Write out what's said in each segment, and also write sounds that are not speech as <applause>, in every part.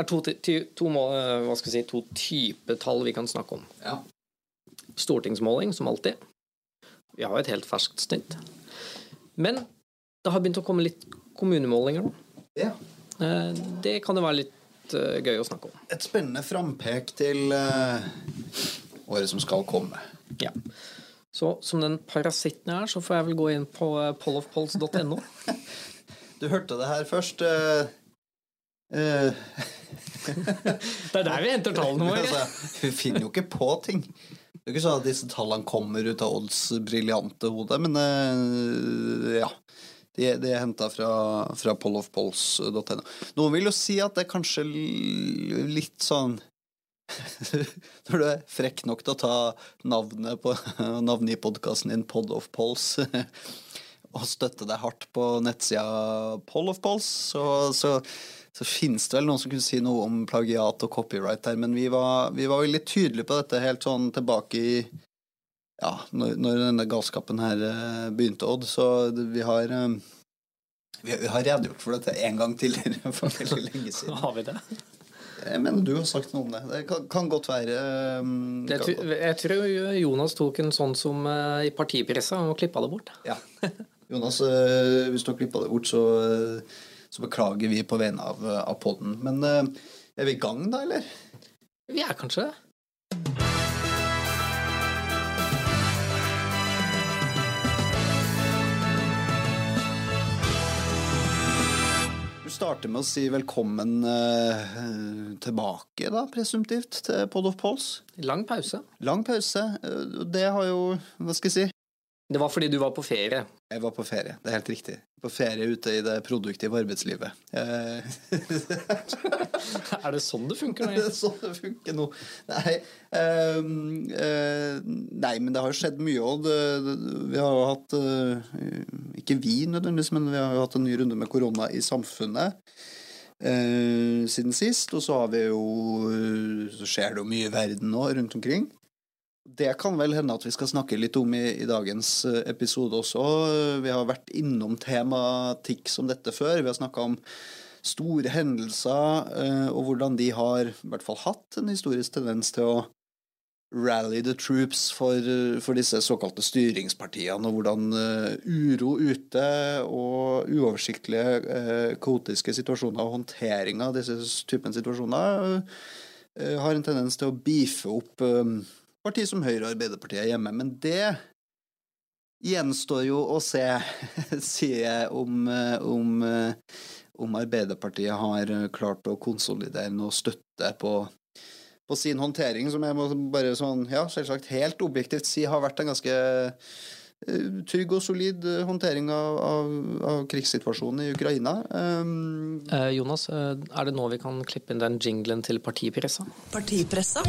Det er to, ty, to, må- eh, si, to typer tall vi kan snakke om. Ja. Stortingsmåling, som alltid. Vi har jo et helt ferskt snitt. Men det har begynt å komme litt kommunemålinger nå. ja. Eh, Det kan jo være litt eh, gøy å snakke om. Et spennende frampek til året som skal komme. Ja. Så som den parasitten jeg er, så får jeg vel gå inn på pollofpols.no. <laughs> Du hørte det her først. Uh, eh, Det er der vi henter tallene våre. altså, vi finner jo ikke på ting. Det er ikke sånn at disse tallene kommer ut av Odds briljante hode, men uh, ja. De, de er henta fra, fra pollofpolls.no. Noen vil jo si at det er kanskje litt sånn <laughs> Når du er frekk nok til å ta navnet, på, <laughs> navnet i podkasten din Pod of Pols, <laughs> og støtte deg hardt på nettsida Poll så, så, så finnes det vel noen som kunne si noe om plagiat og copyright her, men vi var, vi var veldig tydelige på dette helt sånn tilbake i ja, når, når denne galskapen her eh, begynte, Odd, så vi har eh, vi, har redegjort for dette en gang tidligere <laughs> for veldig lenge siden. Har vi det? Jeg mener du har sagt noe om det. Det kan, kan godt være Um, Jeg, kan tror- godt- jeg tror Jonas tok en sånn som uh, i partipressa og klippa det bort. Ja. Jonas, uh, hvis du har klippa det bort, så, eh, så beklager vi på vegne av, av podden. Men eh, er vi i gang, da, eller? Vi er kanskje det. Du starter med å si velkommen eh, tilbake, da, presumptivt, til Pod of Pols. Lang pause. Lang pause. eh, Det har jo Hva skal jeg si? Det var fordi du var på ferie. Jeg var på ferie, det er helt riktig. På ferie ute i det produktive arbeidslivet. Eh, <laughs> Er det sånn det funker? Det nå? er sånn det funker nå. Nei, um, uh, nei, men det har jo skjedd mye òg. Vi har jo hatt uh, Ikke vi nødvendigvis, men vi har jo hatt en ny runde med korona i samfunnet Uh, siden sist. Og så har vi jo Så skjer det jo mye i verden nå, rundt omkring. Det kan vel hende at vi skal snakke litt om i, i dagens eh, episode også. Vi har vært innom tematikk som dette før. Vi har snakka om store hendelser, eh, og hvordan de har i hvert fall hatt en historisk tendens til å rally the troops for, for disse såkalte styringspartiene, og hvordan eh, uro ute og uoversiktlige, kaotiske situasjoner og håndtering av disse typen situasjoner har en tendens til å beefe opp parti som Høyre og Arbeiderpartiet er hjemme. Men det gjenstår jo å se, <laughs> sier jeg, om, om, om Arbeiderpartiet har klart å konsolidere noe støtte på, på sin håndtering, som jeg må bare sånn, ja, selvsagt helt objektivt si har vært en ganske trygg og solid eh, håndtering av, av, av krigssituasjonen i Ukraina. Um, Eh, Jonas, eh, er det nå vi kan klippe inn den jinglen til partipressa? Partipressa.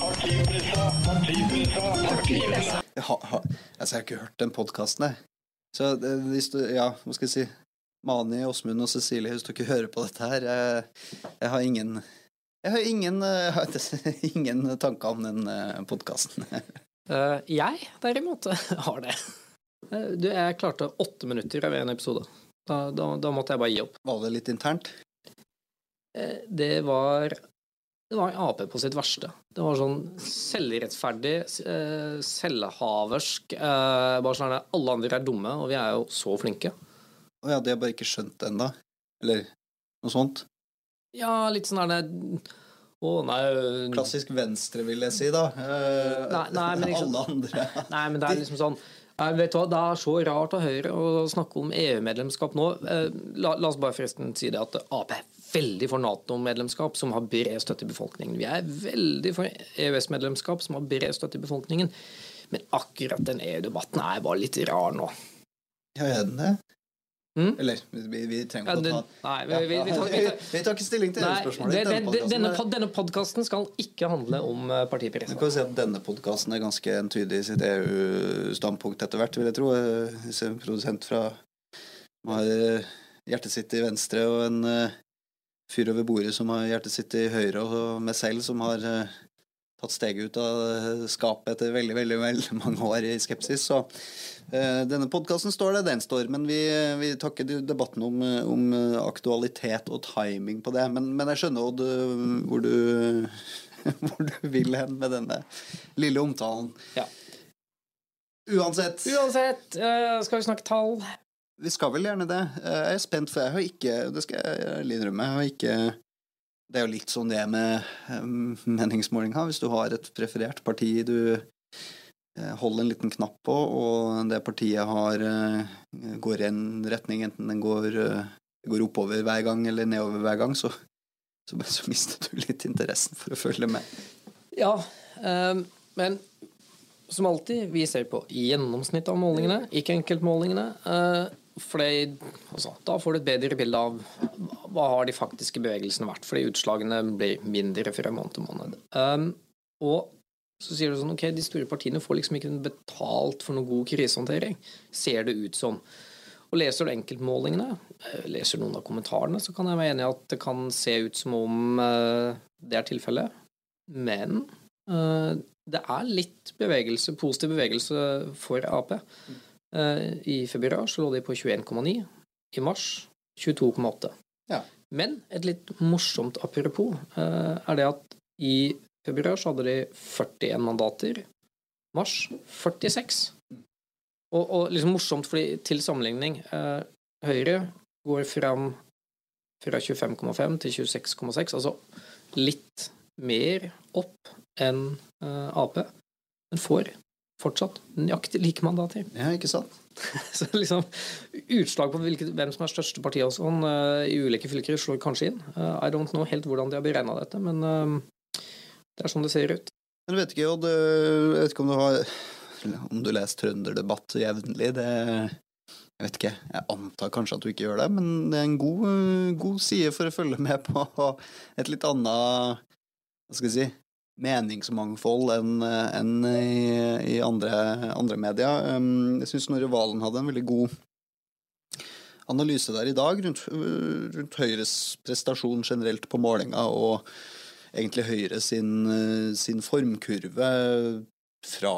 Partipressa, partipressa, partipressa. Jeg har, har, altså, jeg har ikke hørt den podkasten, jeg. Så hvis du, ja, hva skal jeg si Mani, Åsmund og Cecilie, hvis dere hører på dette her Jeg, jeg har ingen Jeg har ingen, eh, <laughs> ingen tanker om den podkasten. <laughs> Eh, jeg, derimot, <laughs> har det. Eh, Du, jeg klarte åtte minutter av en episode. Da, da, da måtte jeg bare gi opp. Var det litt internt? Eh, Det var det var Ap på sitt verste. Det var sånn selvrettferdig, eh, selvhaversk eh, Bare sånn at alle andre er dumme, og vi er jo så flinke. Å ja, det har bare ikke skjønt det ennå. Eller noe sånt. Ja, litt sånn er det Å, nei Klassisk venstre, vil jeg si, da. Eh, Nei, nei, men liksom, Alle andre. Nei, men det er liksom sånn Nei, vet du hva, Det er så rart av Høyre å snakke om EU-medlemskap nå. Eh, La, la oss bare forresten si det at Ap er veldig for Nato-medlemskap, som har bred støtte i befolkningen. Vi er veldig for EØS-medlemskap, som har bred støtte i befolkningen. Men akkurat den EU-debatten er bare litt rar nå. Ja, er den det? Mm? Eller, vi, vi trenger Ja, ikke den, å ta nei, vi, vi, vi, tar, tar, vi tar ikke stilling til nei, EU-spørsmålet. det, denne det, denne, pod- denne podkasten skal ikke handle om eh, Du kan si at denne podkasten er ganske entydig i sitt EU-standpunkt etter hvert, vil jeg tro. Eh, Hvis en produsent fra som har eh, hjertet sitt i venstre, og en fyr over bordet som har hjertet sitt i høyre, og meg selv som har tatt steget ut av skapet etter veldig veldig, veldig mange år i skepsis. Så denne podkasten står det den står. Men vi, vi takker debatten om, om, aktualitet og timing på det. Men, men jeg skjønner Odd, hvor du, <laughs> hvor du vil hen med denne lille omtalen. Ja. Uansett. Uansett, skal vi snakke tall? Vi skal vel gjerne det. Jeg er spent, for jeg har ikke Det skal jeg innrømme. Jeg har ikke det er jo litt sånn det med meningsmålinger. Hvis du har et preferert parti du uh, holder en liten knapp på, og det partiet har, uh, går i en retning, enten den går, uh, går, oppover hver gang eller nedover hver gang, så, så, så, mister du litt interessen for å følge med. Ja, um, men som alltid, vi ser på gjennomsnittet av målingene, ikke enkeltmålingene. For altså, da får du et bedre bilde av hva har de faktiske bevegelsene vært, fordi utslagene blir mindre fra måned til måned. Um, og så sier du sånn ok, de store partiene får liksom ikke betalt for noen god krisehåndtering, ser det ut som. Og Leser du enkeltmålingene, eh, leser noen av kommentarene, så kan jeg være enig i at det kan se ut som om uh, det er tilfellet. Men uh, det er litt bevegelse, positiv bevegelse for Ap. Eh, I februar så lå de på 21,9. I mars 22,8. Ja. Men et litt morsomt apropos eh, er det at i februar så hadde de 41 mandater. Mars 46. Og, og liksom morsomt, fordi til sammenligning eh, Høyre går fram fra 25,5 til 26,6, altså litt mer opp enn Ap, men får fortsatt nøyaktig like mandater. Ja, ikke sant? <laughs> så liksom Utslag på hvilket, hvem som er største parti og sånn uh, i ulike fylker slår kanskje inn. Uh, I don't know helt hvordan de har beregna dette, men uh, det er sånn det ser ut. Men vet ikke, Odd, jeg vet ikke om du har om du leser trønderdebatt jevnlig. Det jeg vet ikke, jeg antar kanskje at du ikke gjør det, men det er en god, god side for å følge med på et litt annet Hva skal jeg si meningsmangfold enn enn i, i, andre, andre medier. Um, jeg syns Snorre Valen hadde en veldig god analyse der i dag rundt, rundt Høyres prestasjon generelt på målinga, og egentlig Høyre sin, sin formkurve fra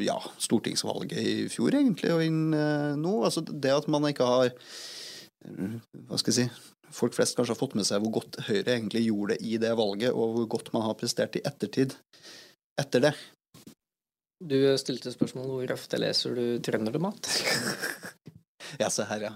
ja, stortingsvalget i fjor, egentlig, og inn eh, nå. Altså det at man ikke har Hva skal jeg si folk flest kanskje har fått med seg hvor godt Høyre egentlig gjorde det i det valget, og hvor godt man har prestert i ettertid etter det. Du stilte spørsmål hvor ofte leser du trønderdebatt? <laughs> ja, se her, ja.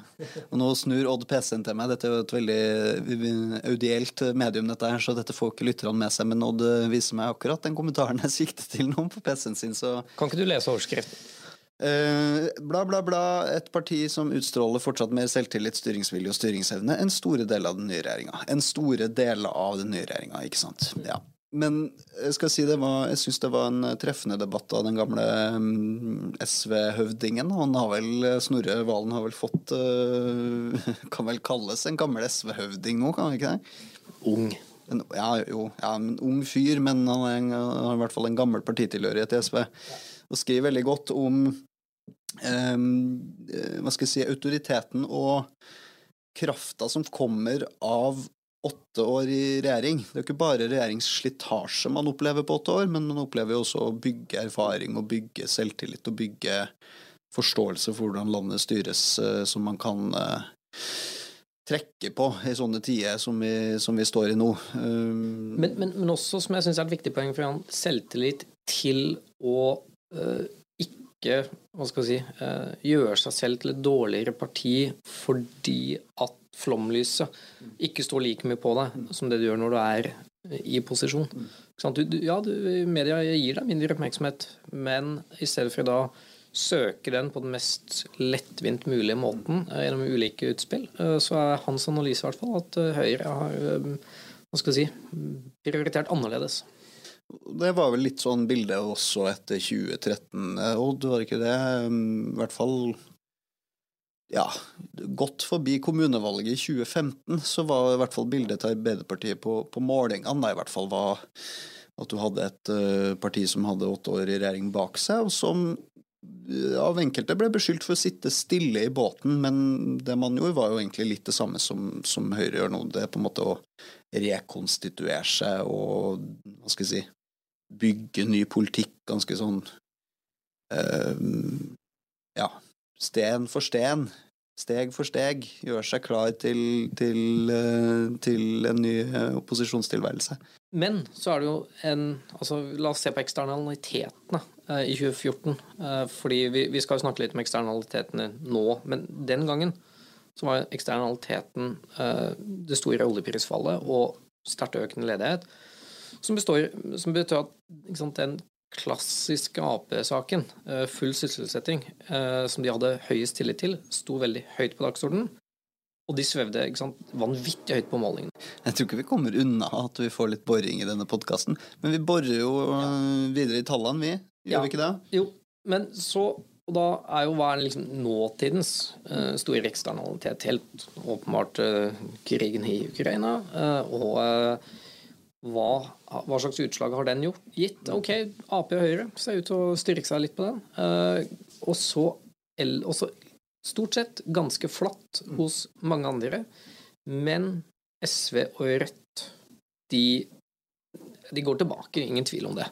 Og nå snur Odd PC-en til meg. Dette er jo et veldig audielt medium, dette her, så dette får ikke lytterne med seg. Men Odd viser meg akkurat den kommentaren jeg sikter til noen på PC-en sin, så Kan ikke du lese overskriften? Uh, bla, bla, bla. Et parti som utstråler fortsatt mer selvtillit, styringsvilje og styringsevne enn store deler av den nye regjeringa. En store deler av den nye regjeringa, ikke sant. Ja. Men jeg skal si det var, jeg syns det var en treffende debatt av den gamle mm, SV-høvdingen. Han har vel, Snorre Valen har vel fått uh, <laughs> Kan vel kalles en gammel SV-høvding nå, kan han ikke det? Ung. En, ja, jo, ja, en ung fyr, men han, en, han har i hvert fall en gammel partitilhørighet i SV. Og skriver veldig godt om um, hva skal jeg si, autoriteten og krafta som kommer av åtte år i regjering. Det er jo ikke bare regjeringsslitasje man opplever på åtte år, men man opplever jo også å bygge erfaring og bygge selvtillit og bygge forståelse for hvordan landet styres, uh, som man kan uh, trekke på i sånne tider som vi, som vi står i nå. Um, men, men, men, også, som jeg syns er et viktig poeng for selvtillit til å uh, ikke hva skal jeg si, uh, gjøre seg selv til et dårligere parti fordi at flomlyset ikke står like mye på deg som det du gjør når du er i posisjon. Du, ja, du, media gir deg mindre oppmerksomhet, men i stedet for da søke den på den mest lettvint mulige måten uh, gjennom ulike utspill, uh, så er hans analyse i hvert fall at Høyre har hva skal si, prioritert annerledes. Det var vel litt sånn bilde også etter 2013, Odd, var det ikke det? I hvert fall ja, godt forbi kommunevalget i 2015, så var i hvert fall bildet til Arbeiderpartiet på, på målingene i hvert fall var at du hadde et uh, parti som hadde åtte år i regjering bak seg, og som uh, av enkelte ble beskyldt for å sitte stille i båten, men det man gjorde, var jo egentlig litt det samme som, som Høyre gjør nå. Det er på en måte å rekonstituere seg og hva skal jeg si bygge ny politikk ganske sånn uh, Ja, sten for sten. Steg for steg. gjør seg klar til, til, eh, til en ny eh, opposisjonstilværelse. Men så er det jo en altså La oss se på eksternalitetene eh, i 2014. Eh, fordi vi, vi skal snakke litt om eksternalitetene nå, men den gangen så var eksternaliteten det store oljeprisfallet og sterkt økende ledighet, som, består, som betyr at sant, den klassiske Ap-saken, eh, full sysselsetting, eh, som de hadde høyest tillit til, sto veldig høyt på dagsordenen. Og de svevde sant, vanvittig høyt på målingene. Jeg tror ikke vi kommer unna at vi får litt boring i denne podkasten. Men vi borer jo ja. videre i tallene, vi. Gjør Ja. vi ikke det? Jo, men så Og da er jo hva er liksom nåtidens uh, store eksternalitet? Helt åpenbart uh, krigen i Ukraina. uh, og eh, hva, hva slags utslag har den gjort, gitt? Ok, Ap og Høyre ser ut til å styrke seg litt på den. Eh, og så stort sett ganske flatt hos mange andre. Men SV og Rødt, de, de går tilbake, ingen tvil om det.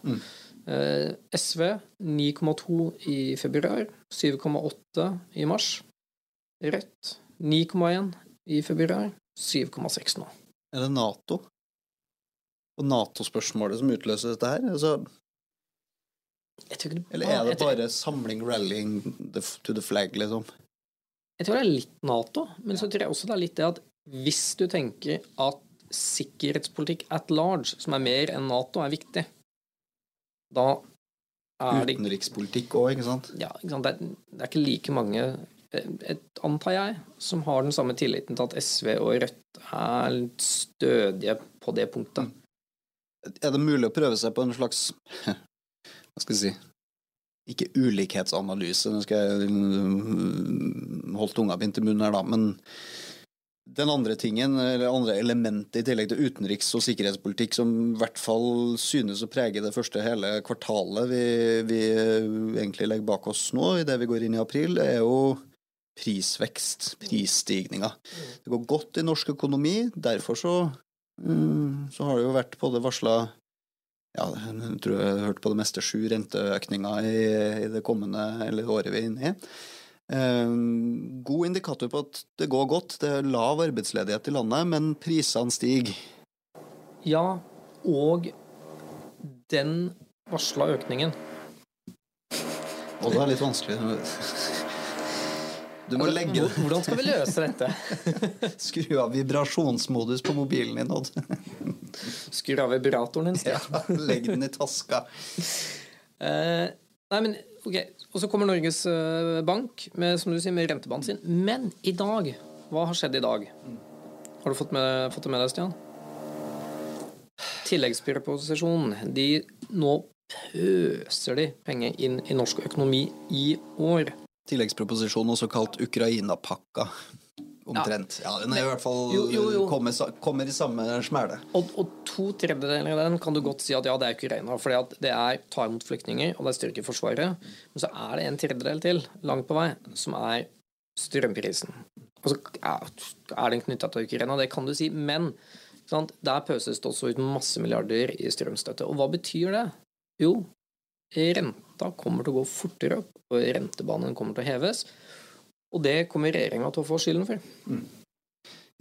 Eh, SV 9,2 i februar, 7,8 i mars. Rødt 9,1 i februar, 7,6 nå. Er det Nato? Og Nato-spørsmålet som utløser dette her? Altså, Jeg tror, ikke det, eller er det bare samling, rallying to the flag, liksom? jeg tror det er litt Nato, men så tror jeg også det er litt det at hvis du tenker at sikkerhetspolitikk at large, som er mer enn Nato, er viktig, da er det Utenrikspolitikk òg, ikke sant? ja, ikke sant? Det, er, det er ikke like mange, eh, et, antar jeg, som har den samme tilliten til at SV og Rødt er stødige på det punktet. Er det mulig å prøve seg på en slags Hva skal jeg si Ikke ulikhetsanalyse, nå skal jeg mm, holde tunga bint i munnen her, da, men den andre tingen, eller andre elementet i tillegg til utenriks- og sikkerhetspolitikk som i hvert fall synes å prege det første hele kvartalet vi, vi egentlig legger bak oss nå, idet vi går inn i april, er jo prisvekst, prisstigninger. Det går godt i norsk økonomi, derfor så, mm, så har det jo vært både varsla ja, jeg tror jeg har hørt på det meste sju renteøkninger i, i det kommende eller året vi er inne i. Eh, god indikator på at det går godt. Det er lav arbeidsledighet i landet, men prisene stiger. Ja, og den varsla økningen Og det er litt vanskelig. Du må legge det Hvordan skal vi løse dette? <laughs> skru av vibrasjonsmodus på mobilen din, Odd. Skru av vibratoren din. Ja, legg den i taska. Eh, nei, men ok, Og så kommer Norges eh, Bank med, som du sier, med rentebanen sin. Men i dag Hva har skjedd i dag? Har du fått, med, fått det med deg, Stian? Tilleggsproposisjon. De Nå pøser de penger inn i norsk økonomi i år. Tilleggsproposisjon, også kalt Ukraina-pakka. Omtrent. Ja, den er i hvert fall Jo, jo, jo. Kommer, kommer i samme smæle. Og, og to tredjedeler av den kan du godt si at ja, det er Ukraina. For det er ta imot flyktninger, og det er styrke Forsvaret. Men så er det en tredjedel til, langt på vei, som er strømprisen. Altså, ja, er den knytta til Ukraina? Det kan du si. Men sant? der pøses det også ut masse milliarder i strømstøtte. Og hva betyr det? Jo, renta kommer til å gå fortere opp, og rentebanen kommer til å heves. Og det kommer regjeringa til å få skylden for.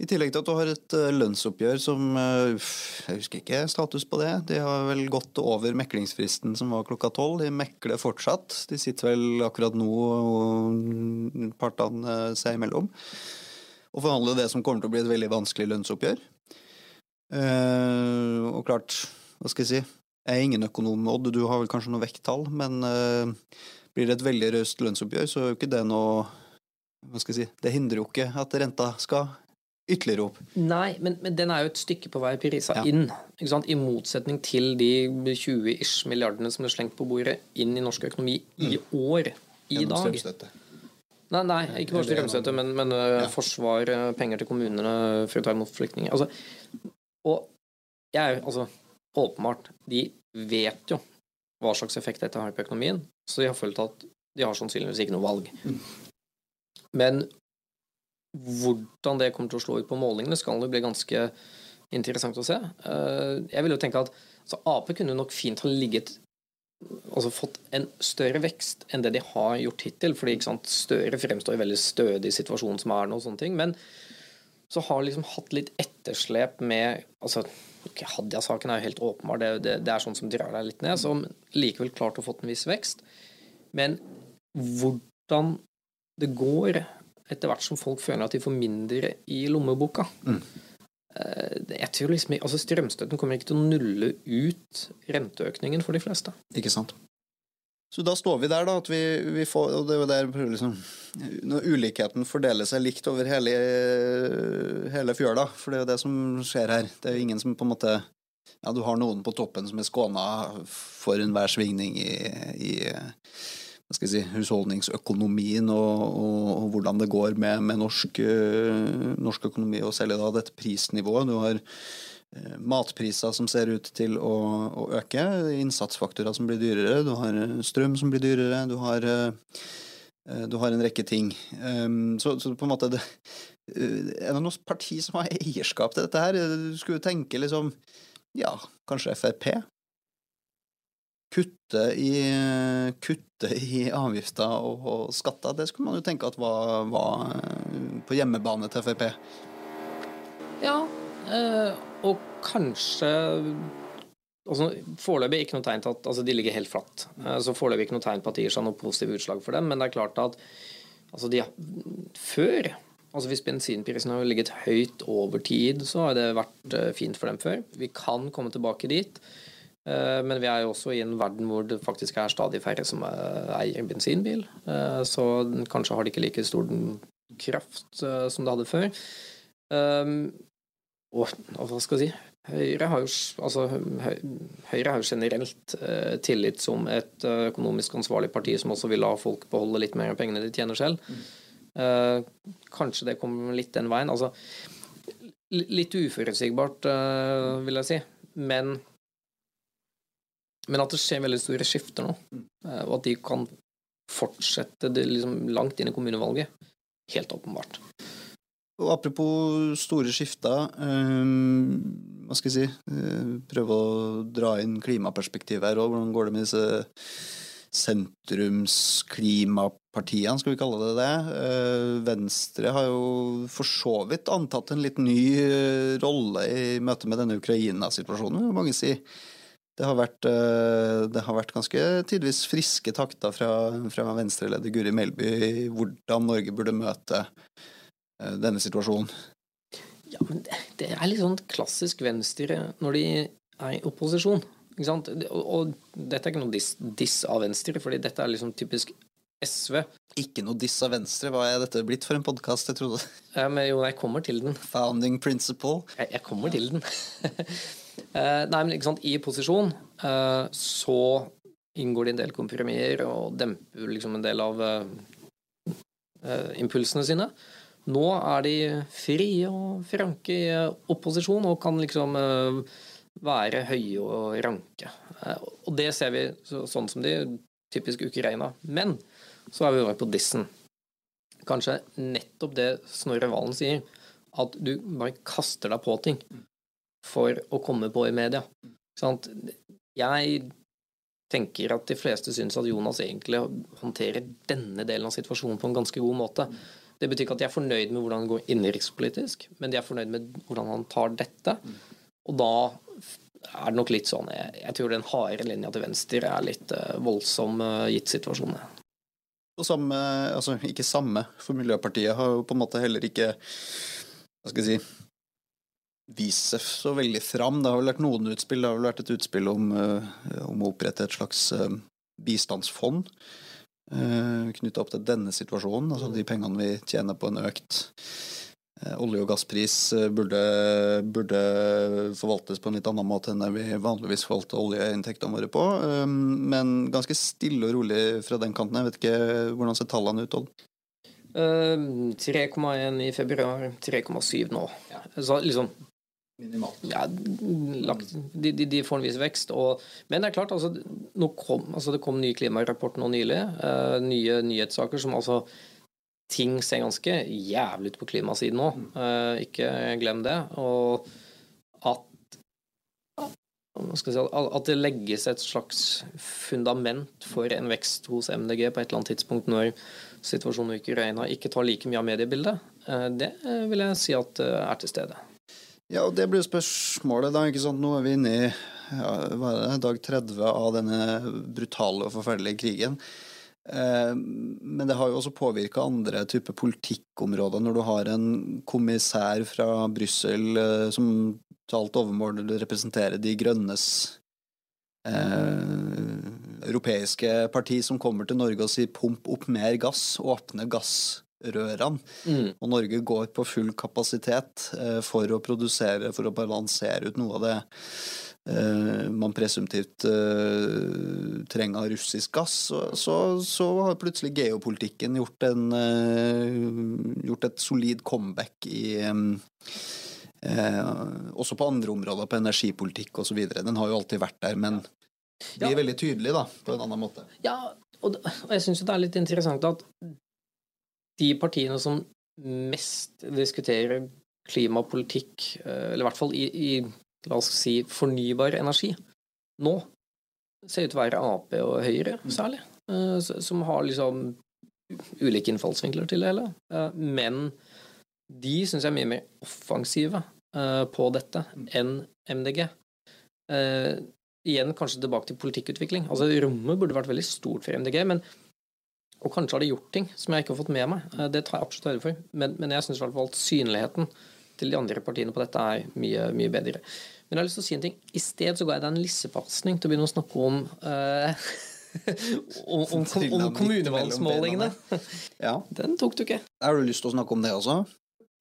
I tillegg til at du har et eh, lønnsoppgjør som eh, Jeg husker ikke status på det. De har vel gått over meklingsfristen som var klokka tolv. De mekler fortsatt. De sitter vel akkurat nå, og partene seg imellom, og forhandler det som kommer til å bli et veldig vanskelig lønnsoppgjør. Eh, og klart, hva skal jeg si Jeg er ingen økonom, Odd. Du har vel kanskje noe vekttall, men uh, blir det et veldig raust lønnsoppgjør, så er jo ikke det noe hva skal jeg si, Det hindrer jo ikke at renta skal ytterligere opp. Nei, men, men den er jo et stykke på vei prisa Ja. inn. Ikke sant? I motsetning til de 20-ish milliardene som er slengt på bordet inn i norsk økonomi i år. I Gjennom dag. strømstøtte. Nei, nei, ikke bare strømstøtte, men, men øh, Ja. forsvar, øh, penger til kommunene for å ta imot flyktninger. Altså, og jeg er altså Åpenbart, de vet jo hva slags effekt dette har på økonomien, så de har følt at de har sannsynligvis ikke noe valg. Men hvordan det kommer til å slå ut på målingene, skal det bli ganske interessant å se. Eh, Jeg vil jo tenke at Så Ap kunne nok fint ha ligget altså fått en større vekst enn det de har gjort hittil. fordi ikke sant, Støre fremstår i veldig stødig situasjon som er nå, og sånne ting. Men så har liksom hatt litt etterslep med altså, okay, Hadia-saken er jo helt åpenbar, det, det, det, er sånn som drar deg litt ned. Som likevel klart å fått en viss vekst. Men hvordan det går etter hvert som folk føler at de får mindre i lommeboka mm. Jeg tror liksom, altså Strømstøtten kommer ikke til å nulle ut renteøkningen for de fleste. Ikke sant. Så da står vi der, da, at vi, vi får Og det er jo der liksom, Når ulikheten fordeler seg likt over hele, hele fjøla, for det er jo det som skjer her. Det er jo ingen som på en måte Ja, du har noen på toppen som er skåna for enhver svingning i, i hva skal jeg si, husholdningsøkonomien og, og, og hvordan det går med, med norsk, norsk, økonomi, og særlig da dette prisnivået. Du har Eh, matpriser som ser ut til å, å, øke, innsatsfaktorer som blir dyrere, du har eh, strøm som blir dyrere, du har, eh, du har en rekke ting. Ehm, så, så, på en måte det, Er det noe parti som har eierskap til dette her? Du skulle tenke liksom Ja, kanskje Frp? Kutte i, kutte i avgifter og, og, skatter, det skulle man jo tenke at var, var på hjemmebane til Frp. Ja, øh og kanskje altså, Foreløpig ikke noe tegn til at altså, de ligger helt flatt. Eh, så foreløpig ikke noe tegn på at det gir seg noe positivt utslag for dem. Men det er klart at altså, de, før altså Hvis bensinprisen har ligget høyt over tid, så har det vært uh, fint for dem før. Vi kan komme tilbake dit. Uh, men vi er jo også i en verden hvor det faktisk er stadig færre som eier bensinbil. Så kanskje har de ikke like stor kraft som det hadde før. Og, og hva skal jeg si Høyre har jo, altså, Høyre har jo generelt eh, tillit som et uh, økonomisk ansvarlig parti som også vil la folk beholde litt mer av pengene de tjener selv. Mm. Eh, kanskje det kommer litt den veien. Altså, litt uforutsigbart, eh, vil jeg si. Men, men at det skjer veldig store skifter nå, mm. Eh, og at de kan fortsette det liksom langt inn i kommunevalget. Helt åpenbart. Og apropos store skifter, um, hva skal jeg si uh, Prøve å dra inn klimaperspektivet her òg. Hvordan går det med disse sentrumsklimapartiene, skal vi kalle det det? Uh, Venstre har jo for så vidt antatt en litt ny rolle i møte med denne Ukraina-situasjonen, vil mange si. Det har, vært, det har vært ganske tidvis friske takter fra, fra Venstre-leder Guri Melby i hvordan Norge burde møte Eh, denne situasjonen? Ja, men Det er litt sånn klassisk Venstre når de er i opposisjon. Ikke sant? Og, og dette er ikke noe diss, diss av Venstre, fordi dette er liksom typisk SV. Ikke noe diss av Venstre. Hva er dette blitt for en podkast? Jeg trodde ja, men Jo, jeg kommer til den. Founding principle. Jeg, jeg kommer til den. uh, <laughs> nei, men ikke sant, i posisjon uh, så inngår det en del kompromisser og demper liksom en del av impulsene sine. Nå er de frie og franke i opposisjon og kan liksom eh, være høye og ranke. Eh, og det ser vi sånn som de typisk Ukraina. Men så er vi over på dissen. Kanskje nettopp det Snorre Valen sier, at du bare kaster deg på ting for å komme på i media. Jeg tenker at de fleste syns at Jonas egentlig håndterer denne delen av situasjonen på en ganske god måte. Det betyr ikke at de er fornøyd med hvordan han går innenrikspolitisk, men de er fornøyd med hvordan han tar dette. Og da er det nok litt sånn Jeg, jeg tror den harde linja til venstre er litt uh, voldsom, uh, gitt situasjonen. Og samme, altså ikke samme, for Miljøpartiet har jo på en måte heller ikke Hva skal jeg si vist seg så veldig fram. Det har vel vært noen utspill. Det har vel vært et utspill om, uh, om å opprette et slags bistandsfond knytta opp til denne situasjonen. Altså de pengene vi tjener på en økt uh, olje- og gasspris, uh, burde, burde, forvaltes på en litt annen måte enn det vi vanligvis forvalter oljeinntektene våre på. Men ganske stille og rolig fra den kanten. Jeg vet ikke hvordan ser tallene ut, Odd? 3,1 i februar, 3,7 nå. Ja. Så liksom Minimalt. Ja, lagt, de, de, de, får en viss vekst. Og, men det er klart, altså, kom, altså, det kom ny klimarapport nå nylig. Uh, nye nyhetssaker som altså Ting ser ganske jævlig ut på klimasiden nå. Uh, ikke glem det. Og at skal si, at det legges et slags fundament for en vekst hos MDG på et eller annet tidspunkt når situasjonen i Ukraina ikke tar like mye av mediebildet, uh, det vil jeg si at er til stede. Ja, og det blir jo spørsmålet, da. ikke sant? Nå er vi inne i ja, det, dag 30 av denne brutale og forferdelige krigen. Eh, men det har jo også påvirka andre typer politikkområder. Når du har en kommissær fra Brussel som til alt overmål representerer De grønnes eh, europeiske parti, som kommer til Norge og sier 'pump opp mer gass', åpne gassrørene. Mm. Og Norge går på full kapasitet eh, for å produsere, for å balansere ut noe av det eh, man presumptivt eh, trenger av russisk gass, så, så, så, har plutselig geopolitikken gjort, en, gjort et solid comeback i Eh, også på andre områder, på energipolitikk osv. Den har jo alltid vært der, men blir ja. veldig tydelig da, på en annen måte. Ja, og jeg syns det er litt interessant at de partiene som mest diskuterer klimapolitikk, eh, eller i hvert fall i, i la oss si fornybar energi, nå ser ut til å være Ap og Høyre mm. særlig, eh, som har liksom ulike innfallsvinkler til det hele. Eh, men de syns jeg er mye mer offensive på dette enn MDG. Igjen kanskje tilbake til politikkutvikling. Altså Rommet burde vært veldig stort for MDG, men, og kanskje har de gjort ting som jeg ikke har fått med meg. Uh, det tar jeg absolutt høyde for. Men, men jeg syns i hvert fall at synligheten til de andre partiene på dette er mye, mye bedre. Men jeg har lyst til å si en ting. I sted så ga jeg deg en lissepasning til å begynne å snakke om <laughs> om, om, om kommunevalgsmålingene. Ja. <laughs> Den tok du ikke. Har du lyst til å snakke om det også?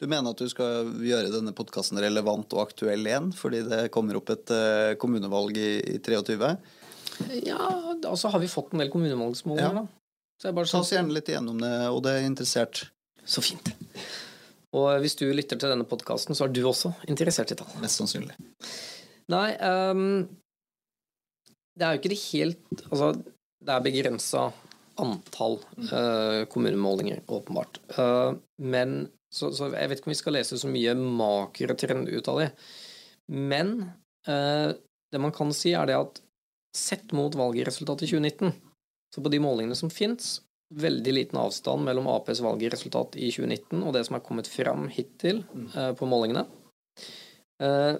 Du mener at du skal gjøre denne podkasten relevant og aktuell igjen fordi det kommer opp et uh, kommunevalg i, i 23? Ja, altså har vi fått en del kommunevalgsmålinger, ja. da. Så jeg bare Ta oss gjerne litt igjennom det, og det er interessert. Så fint. Og hvis du lytter til denne podkasten, så er du også interessert i tall. Mest sannsynlig. Nei, um, det er jo ikke det helt Altså, det er begrensa antall uh, kommunemålinger, åpenbart. Uh, men så, så, jeg vet ikke om vi skal lese så mye makrotrend ut av det. Men uh, det man kan si, er det at sett mot valgresultatet i 2019, så på de målingene som fins, veldig liten avstand mellom Aps valgresultat i 2019 og det som er kommet fram hittil eh, på målingene. Eh,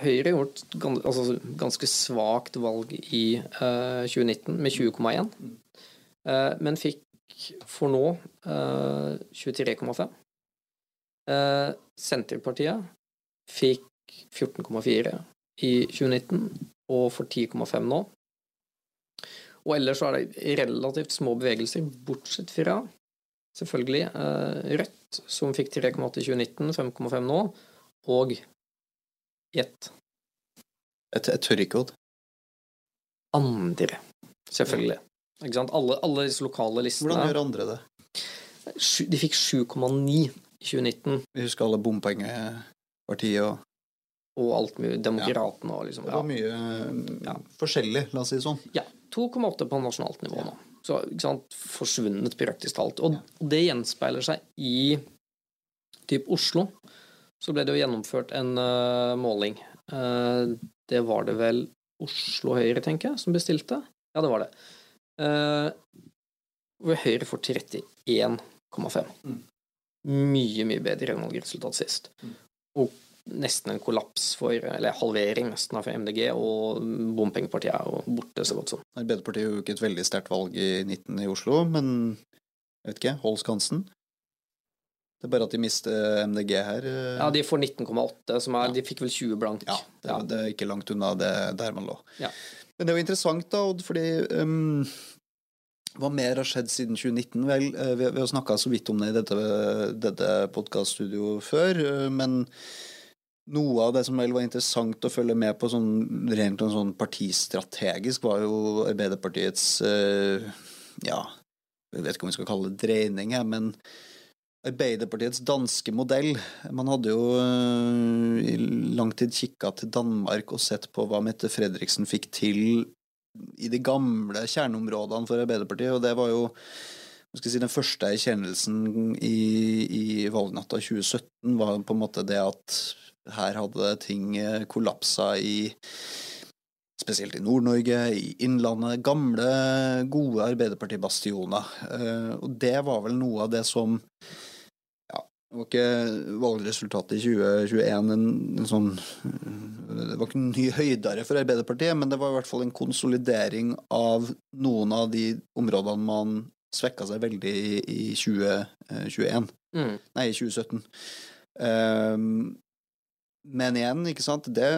Høyre har gjort gans, altså, ganske svakt valg i 2019 eh, med 20,1, eh, men fikk for nå 23,5. Eh, Eh, Senterpartiet fikk 14,4 i 2019 og får 10,5 nå. Og ellers så er det relativt små bevegelser, bortsett fra selvfølgelig eh, Rødt, som fikk 3,8 i 2019, 5,5 nå, og gjett. Et, et tørrkode? Andre, selvfølgelig. Ikke sant? Alle, alle disse lokale listene Hvordan gjør andre det? De fikk 7,9 i 2019. Vi husker alle bompengepartiet og Og alt mye. Demokratene og liksom ja. Det var mye ja. forskjellig, la oss si det sånn. Ja. 2,8 på nasjonalt nivå nå. Så ikke sant, forsvunnet praktisk talt. Og, og det gjenspeiler seg i typ Oslo. Så ble det jo gjennomført en uh, måling. Uh, det var det vel Oslo Høyre, tenker jeg, som bestilte? Ja, det var det. Uh, hvor Høyre får 31,5. Mm mye, mye bedre enn valgresultat sist. Og nesten en kollaps for, eller halvering nesten for MDG, og bompengepartiet er jo borte så godt som. Arbeiderpartiet gjorde ikke et veldig sterkt valg i 19 i Oslo, men jeg vet ikke, hold skansen. Det er bare at de mister MDG her. Eh. Ja, de får 19,8, som er ja. De fikk vel 20 blank. Ja, det, ja. det, er ikke langt unna det der man lå. Ja. Men det er jo interessant, da, Odd, fordi um, hva mer har skjedd siden 2019? Vel, vi, vi, har snakka så vidt om det i dette, dette podkaststudioet før, eh, men noe av det som vel var interessant å følge med på sånn, rent sånn partistrategisk, var jo Arbeiderpartiets eh, Ja, jeg vet ikke om vi skal kalle det dreining, men Arbeiderpartiets danske modell. Man hadde jo i lang tid kikka til Danmark og sett på hva Mette Fredriksen fikk til i de gamle kjerneområdene for Arbeiderpartiet, og det var jo si, den første erkjennelsen i, i valgnatta 2017 var på en måte det at her hadde ting eh, kollapsa i Spesielt i Nord-Norge, i Innlandet. Gamle, gode Arbeiderparti-bastioner. Eh, og det var vel noe av det som ja, Det var ikke valgresultatet i 2021 en, en sånn Det var ikke en ny høydere for Arbeiderpartiet, men det var i hvert fall en konsolidering av noen av de områdene man svekka seg veldig i, i 2021. Mm. Nei, i 2017. Ehm, men igjen, ikke sant, det,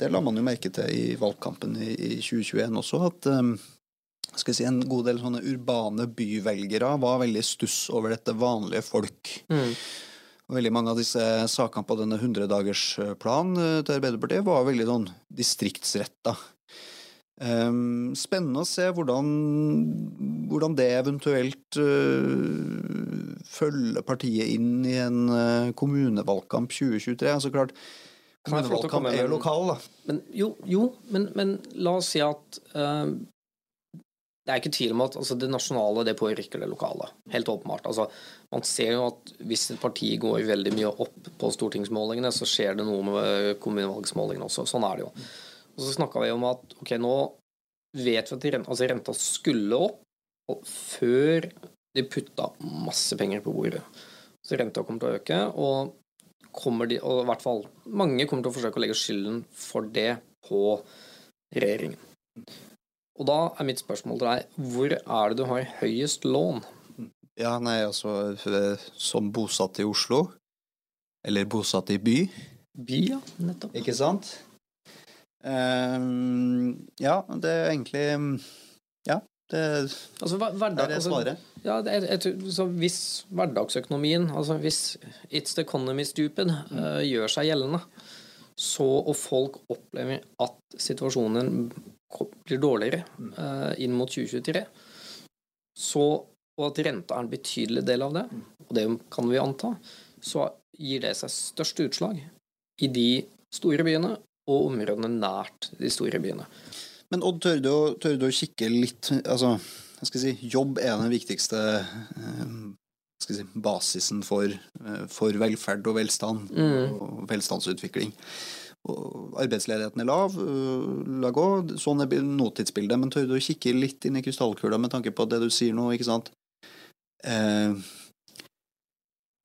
det la man jo merke til i valgkampen i, i 2021 også, at ehm, skal jeg si, en god del sånne urbane byvelgere var veldig stuss over dette vanlige folk. Mm. Og veldig mange av disse sakene på denne 100-dagersplanen eh, til Arbeiderpartiet var veldig sånn distriktsretta. Ehm, spennende å se hvordan, hvordan det eventuelt uh, følger partiet inn i en uh, kommunevalgkamp 2023. Altså klart, kommunevalgkamp er jo lokal, da. Men jo, jo men, men la oss si at uh, det er ikke tvil om at altså, det nasjonale det påvirker det lokale. Helt åpenbart. Altså, man ser jo at hvis et parti går veldig mye opp på stortingsmålingene, så skjer det noe med kommunevalgsmålingene også. Sånn er det jo. Og så snakka vi om at ok, nå vet vi at renta, altså, renta skulle opp før de putta masse penger på bordet. Så renta kommer til å øke, og kommer de, og i hvert fall mange kommer til å forsøke å legge skylden for det på regjeringen. Og da er mitt spørsmål til deg, hvor er det du har høyest lån? Ja, nei, altså eh, som bosatt i Oslo, eller bosatt i by, By, ja, nettopp. ikke sant? Ehm, ja, det er egentlig Ja, det Altså, hver- hverdag, er det svaret. ja, det er, jeg så hvis hverdagsøkonomien, altså hvis it's the economy stupid, eh, gjør seg gjeldende, så, og folk opplever at situasjonen blir dårligere uh, inn mot 2023, så, og at renta er en betydelig del av det, og det kan vi anta, så gir det seg størst utslag i de store byene og områdene nært de store byene. Men Odd, tør du, tør du å kikke litt Altså, hva skal jeg si, jobb er den viktigste eh, jeg si, basisen for, eh, for velferd og velstand Mm. og velstandsutvikling. Og arbeidsledigheten er lav, øh, la gå. Sånn er bil- nåtidsbildet. Men tør du å kikke litt inn i krystallkula med tanke på det du sier nå, ikke sant? Eh,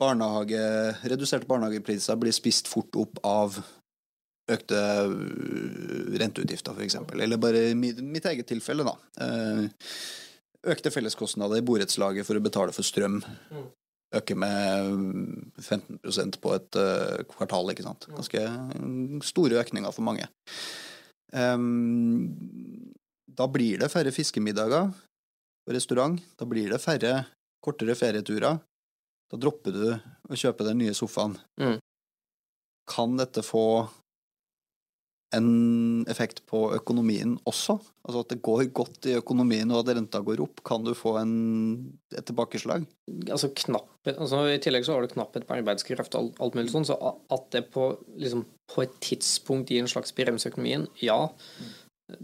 barnehage, reduserte barnehagepriser blir spist fort opp av økte øh, renteutgifter, f.eks. Eller bare i mitt, eget tilfelle, da. Eh, økte felleskostnader i borettslaget for å betale for strøm. Mm. Øker med mm, 15% på et øh, kvartal, ikke sant. Ganske mm, store økninger for mange. Ehm, da blir det færre fiskemiddager på restaurant. Da blir det færre kortere ferieturer. Da dropper du å kjøpe den nye sofaen. Mm. Kan dette få en effekt på økonomien også? Altså at det går godt i økonomien og at renta går opp? Kan du få en, et tilbakeslag? altså knapphet altså I tillegg så har du knapphet på arbeidskraft og alt, alt mulig sånn, så at det på, liksom, på et tidspunkt gir en slags brems i økonomien, ja.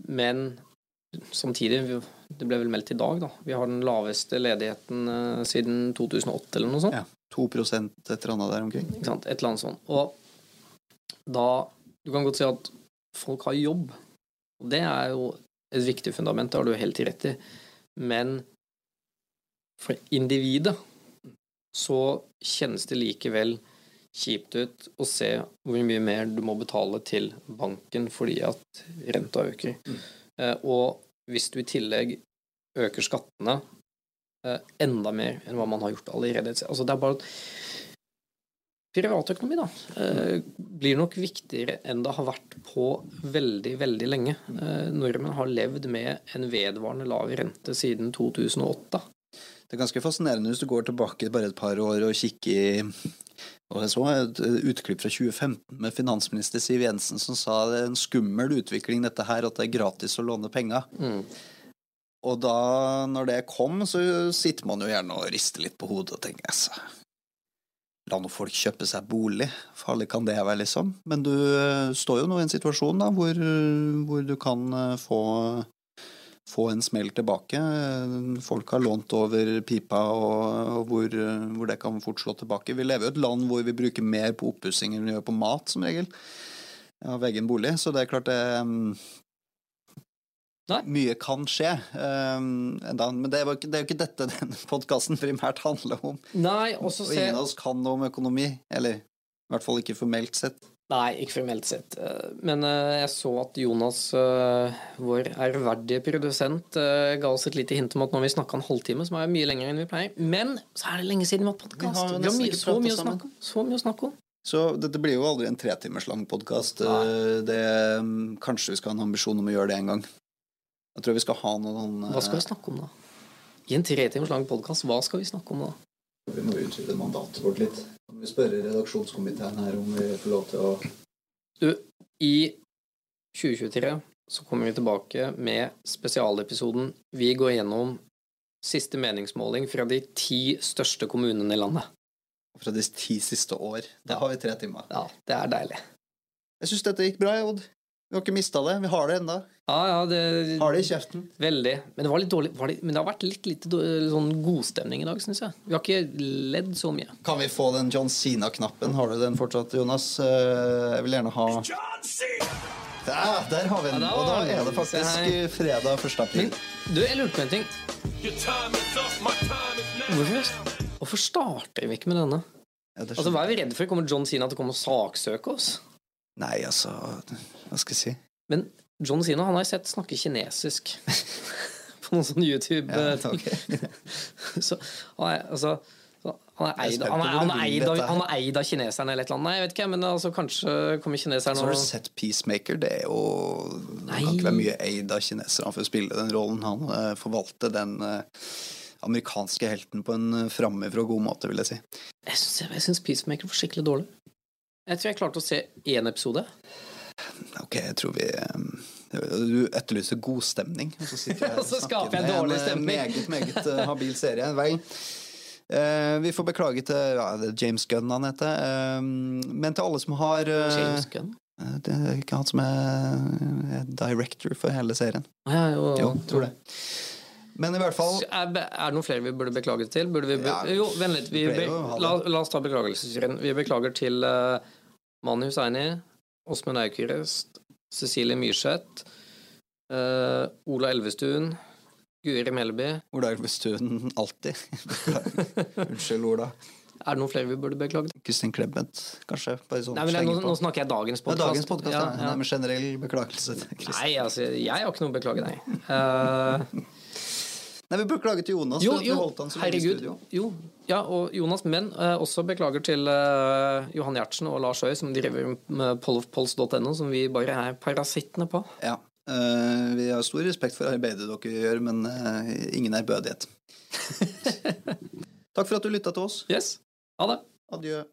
Men samtidig, det ble vel meldt i dag, da. Vi har den laveste ledigheten eh, siden 2008 eller noe sånt. Ja. 2 et eller annet der omkring. Ikke sant? Et eller annet sånt. Og da Du kan godt si at folk har jobb. Og det er jo et viktig fundament, det har du helt rett i. Men for individet så kjennes det likevel kjipt ut å se hvor mye mer du må betale til banken fordi at renta øker. Mm. og hvis du i tillegg øker skattene eh, enda mer enn hva man har gjort allerede Altså det er bare at privatøkonomi da, eh, blir nok viktigere enn det har vært på veldig, veldig lenge. Eh, nordmenn har levd med en vedvarende lav rente siden 2008. Det er ganske fascinerende hvis du går tilbake bare et par år og kikker i og Jeg så et utklipp fra 2015 med finansminister Siv Jensen som sa det er en skummel utvikling dette her, at det er gratis å låne penger. Mm. Og da, når det kom, så sitter man jo gjerne og rister litt på hodet og tenker altså, La nå folk kjøpe seg bolig. Farlig kan det være, liksom. Men du eh, står jo nå i en situasjon da, hvor, hvor du kan eh, få, få en smell tilbake. Folk har lånt over pipa, og, og hvor, hvor, det kan fort slå tilbake. Vi lever jo i et land hvor vi bruker mer på oppussing enn vi gjør på mat, som regel. Av egen bolig. Så det er klart det Nei. Mye kan skje. Um, men det er, ikke, det er jo ikke dette denne <laughs> podkasten primært handler om. Nei, også Og ingen av oss kan noe om økonomi. Eller i hvert fall ikke formelt sett. Nei, ikke formelt sett. Eh, Men eh, jeg så at Jonas, eh, vår ærverdige produsent, ga oss et lite hint om at nå har vi snakka en halvtime, som er mye lenger enn vi pleier. Men så er det lenge siden vi har hatt podkast. Vi har mye, så mye om. Så mye å snakke om. Så dette blir jo aldri en tretimers lang podkast. Kanskje vi skal ha en ambisjon om å gjøre det en gang. Jeg tror vi skal ha noen Hva skal vi snakke om da? I en tre timers lang podkast, hva skal vi snakke om da? Vi må utvide mandatet vårt litt. Kan vi spørre redaksjonskomiteen her om vi får lov til å Du, i 2023 så kommer vi tilbake med spesialepisoden Vi går gjennom siste meningsmåling fra de ti største kommunene i landet. Fra de ti siste år. Det har vi tre timer. Ja, det er deilig. Jeg syns dette gikk bra, Odd. Vi har ikke mista det. Vi har det enda. Ja, ja, det Har det i kjeften. Veldig. Men det var litt dårlig var det, Men det har vært litt lite då- sånn godstemning i dag, syns jeg. Vi har ikke ledd så mye. Kan vi få den John Sina-knappen? Har du den fortsatt, Jonas? Eh, Jeg vil gjerne ha Ja, der har vi den. Ja, da Og da er det faktisk her. fredag 1. april. Men du, jeg lurte på en ting. Hvorfor, hvorfor starter vi ikke med denne? Ja, Altså, Hva er vi redde for? Kommer John Sina til å komme og saksøke oss? Nei, altså Hva skal jeg si? Men John Sina han har jeg sett snakke kinesisk <laughs> på noen sånne YouTube Ja, okay. ok. <laughs> Så han er, altså, han er eid, han er, han er eid, av, han er eid av kineserne eller et eller annet. Nei, jeg vet ikke, men altså, kanskje kommer kineserne Så har du sett Peacemaker. Det er jo Det kan ikke være mye eid av kineserne for å spille den rollen. Han eh, forvalter den eh, amerikanske helten på en eh, framifrå god måte, vil jeg si. Jeg syns Peacemaker var skikkelig dårlig. Jeg tror jeg klarte å se én episode. Ok, jeg tror vi eh, Du etterlyser god stemning, og så sitter <laughs> jeg Og snakker jeg en, dårlig stemning. en Meget, meget eh, habil serie. Vel, eh, vi får beklage til ja, James Gunn han heter. eh, men til alle som har eh, James Gunn. eh, Det er ikke han som er, er director for hele serien. Ah, ja, jo, Jo, tror det. Men i hvert fall Er, det noen flere vi burde beklage til? Burde vi be Ja, jo, vent litt. Be la, la oss ta beklagelsesserien. Vi beklager til uh, Mani Hussaini, Åsmund Aukrust, Cecilie Myrseth, uh, Ola Elvestuen, Guri Melby. Ola Elvestuen alltid. <laughs> Unnskyld, Ola. Er det noen flere vi burde beklage? Kristin Clement, kanskje? Sånn Nei, nå, nå snakker jeg dagens Ja, podkast. dagens podkast, ja, ja. Nei, men generell beklagelse. Nei, altså, jeg har ikke noe å beklage, nei. <laughs> Eh, Nei, vi beklager til Jonas jo, jo, holdt han så herregud. Jo, ja, og Jonas, men eh, også beklager til eh, Johan Gjertsen og Lars Øy, som driver med polofpols.no, som vi bare er parasittene på. Ja. eh, vi har stor respekt for arbeidet dere gjør, men eh, ingen ærbødighet. <laughs> Takk for at du lytta til oss. Yes. Ha det. Adjø.